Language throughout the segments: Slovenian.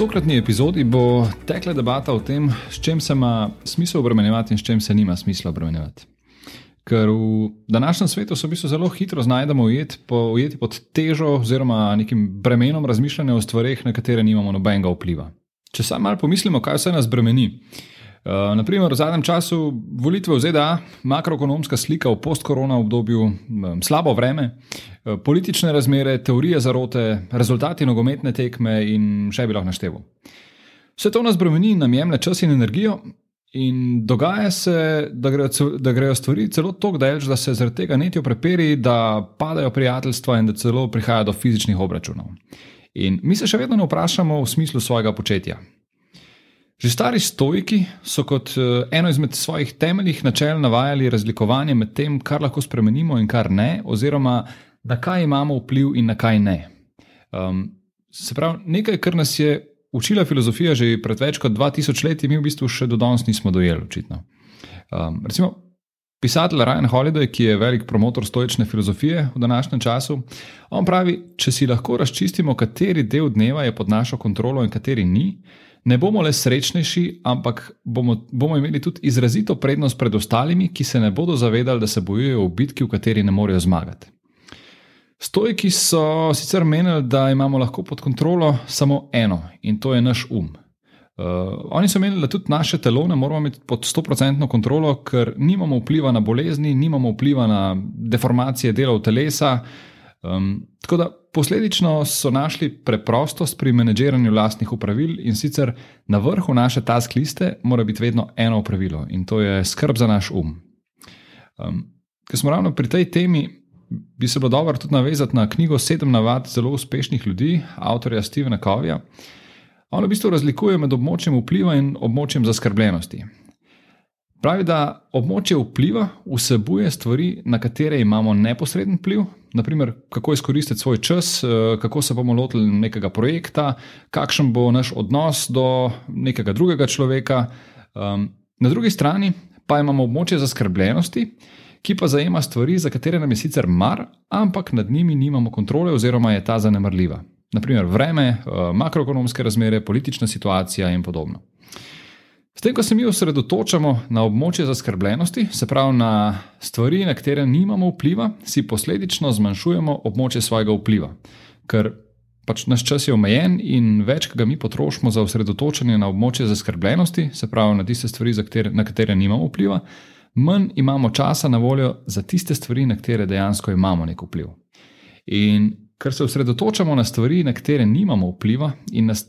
Tokratni epizodi bo tekla debata o tem, s čim se ima smisel obremenjevati in s čim se nima smisla obremenjevati. Ker v današnjem svetu se v bistvu zelo hitro znajdemo ujeti, po, ujeti pod težo oziroma nekim bremenom razmišljanja o stvarih, na katere nimamo nobenega vpliva. Če samo malo pomislimo, kaj vse nas bremeni. Uh, naprimer, v zadnjem času volitve v ZDA, makroekonomska slika v post-korona obdobju, um, slabo vreme, uh, politične razmere, teorije zarote, rezultati nogometne tekme in še bi lahko našteval. Vse to nas bremeni in nam jemlje čas in energijo, in dogaja se, da grejo, da grejo stvari celo tako daleč, da se zaradi tega netijo preperi, da padajo prijateljstva in da celo prihaja do fizičnih obračunov. In mi se še vedno ne vprašamo v smislu svojega početja. Že stari stojiki so kot eh, eno izmed svojih temeljnih načel navajali razlikovanje med tem, kar lahko spremenimo in kar ne, oziroma na kaj imamo vpliv in na kaj ne. Um, se pravi, nekaj, kar nas je učila filozofija že pred več kot 2000 leti, mi v bistvu še do danes nismo dojeli, očitno. Um, recimo, pisatelj Ryan Holiday, ki je velik promotor stoične filozofije v današnjem času, on pravi, če si lahko razčistimo, kateri del dneva je pod našo kontrolo in kateri ni ne bomo le srečnejši, ampak bomo, bomo imeli tudi izrazito prednost pred ostalimi, ki se ne bodo zavedali, da se bojujejo v bitki, v kateri ne morejo zmagati. Stojki so sicer menili, da imamo lahko pod kontrolo samo eno in to je naš um. Uh, oni so menili, da tudi naše telo ne moramo imeti pod 100% kontrolo, ker nimamo vpliva na bolezni, nimamo vpliva na deformacije delov telesa. Um, tako da posledično so našli preprostost pri menedžiranju lastnih upravil in sicer na vrhu naše task liste mora biti vedno eno upravilo in to je skrb za naš um. um ker smo ravno pri tej temi, bi se bilo dobro tudi navezati na knjigo Sedem navad zelo uspešnih ljudi, avtorja Stevena Kovija. On v bistvu razlikuje med območjem vpliva in območjem zaskrbljenosti. Pravi, da območje vpliva vsebuje stvari, na katere imamo neposreden vpliv, naprimer, kako izkoristiti svoj čas, eh, kako se bomo lotili nekega projekta, kakšen bo naš odnos do nekega drugega človeka. Ehm, na drugi strani pa imamo območje zaskrbljenosti, ki pa zajema stvari, za katere nam je sicer mar, ampak nad njimi nimamo kontrole oziroma je ta zanemrljiva. Naprimer, vreme, eh, makroekonomske razmere, politična situacija in podobno. S tem, ko se mi osredotočamo na območje zaskrbljenosti, se pravi na stvari, na katere nimamo vpliva, si posledično zmanjšujemo območje svojega vpliva. Ker pač naš čas je omejen in več, ki ga mi potrošimo za osredotočanje na območje zaskrbljenosti, se pravi na tiste stvari, katere, na katere nimamo vpliva, manj imamo časa na voljo za tiste stvari, na katere dejansko imamo nek vpliv. In ker se osredotočamo na stvari, na katere nimamo vpliva in nas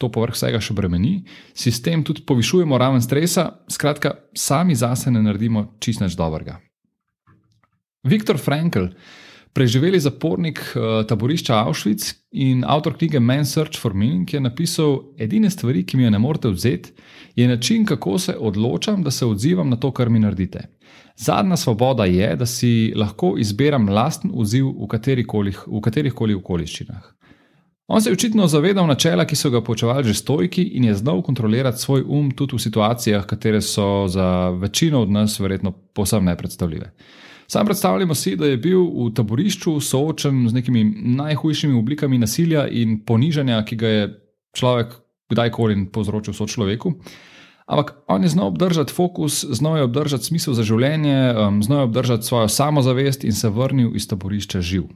to povrh vsega še bremeni, sistem tudi povišujemo raven stresa, skratka, sami zase ne naredimo čist nič dobrega. Viktor Frankl, preživeli zapornik uh, taborišča Auschwitz in avtor knjige Man's Search for Meaning, je napisal: Edine stvari, ki mi je ne morete vzeti, je način, kako se odločam, da se odzivam na to, kar mi naredite. Zadnja svoboda je, da si lahko izberem lasten odziv v katerih koli okoliščinah. On se je očitno zavedal načela, ki so ga poučevali že stojki, in je znal kontrolirati svoj um tudi v situacijah, katere so za večino od nas verjetno posebno nepredstavljive. Sam predstavljamo si, da je bil v taborišču soočen z nekimi najhujšimi oblikami nasilja in ponižanja, ki ga je človek kdajkoli povzročil so človeku. Ampak on je znal obdržati fokus, znal je obdržati smisel za življenje, um, znal je obdržati svojo samozavest in se vrnil iz taborišča živ.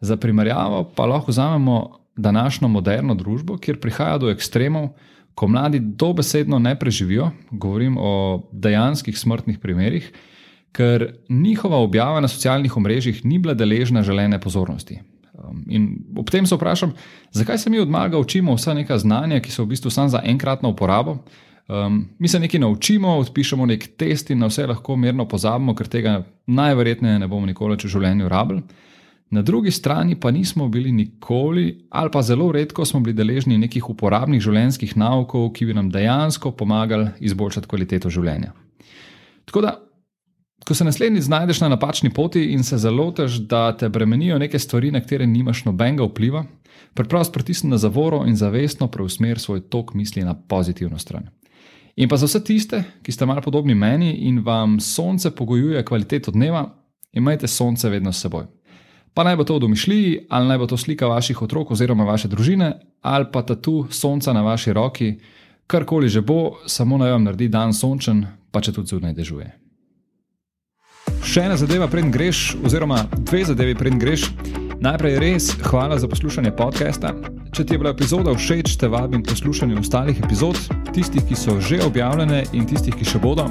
Za primerjavo pa lahko vzamemo današnjo moderno družbo, kjer prihaja do ekstremov, ko mladi dobesedno ne preživijo, govorim o dejanskih smrtnih primerih, ker njihova objava na socialnih omrežjih ni bila deležna želene pozornosti. Um, in ob tem se vprašam, zakaj se mi od maga učimo vsa neka znanja, ki so v bistvu samo za enkratno uporabo. Um, mi se nekaj naučimo, odpišemo nek test in na vse lahko mirno pozabimo, ker tega najverjetneje ne bomo nikoli v življenju rabili. Na drugi strani pa nismo bili nikoli, ali pa zelo redko smo bili deležni nekih uporabnih življenjskih naukov, ki bi nam dejansko pomagali izboljšati kvaliteto življenja. Tako da, Ko se naslednjič znajdeš na napačni poti in se zalotiš, da te bremenijo neke stvari, na katere nimaš nobenega vpliva, preprosto pritisni na zavoro in zavestno preusmeri svoj tok misli na pozitivno stran. In pa za vse tiste, ki ste malo podobni meni in vam sonce pogojuje kvaliteto dneva, imejte sonce vedno s seboj. Pa naj bo to v domišljiji, ali naj bo to slika vaših otrok oziroma vaše družine, ali pa tatu sonca na vaši roki, karkoli že bo, samo naj vam naredi dan sončen, pa če tudi zunaj dežuje. Še ena zadeva, preden greš, oziroma dve zadevi, preden greš. Najprej res hvala za poslušanje podcasta. Če ti je bila epizoda všeč, te vabim poslušanje ostalih epizod, tistih, ki so že objavljene in tistih, ki še bodo.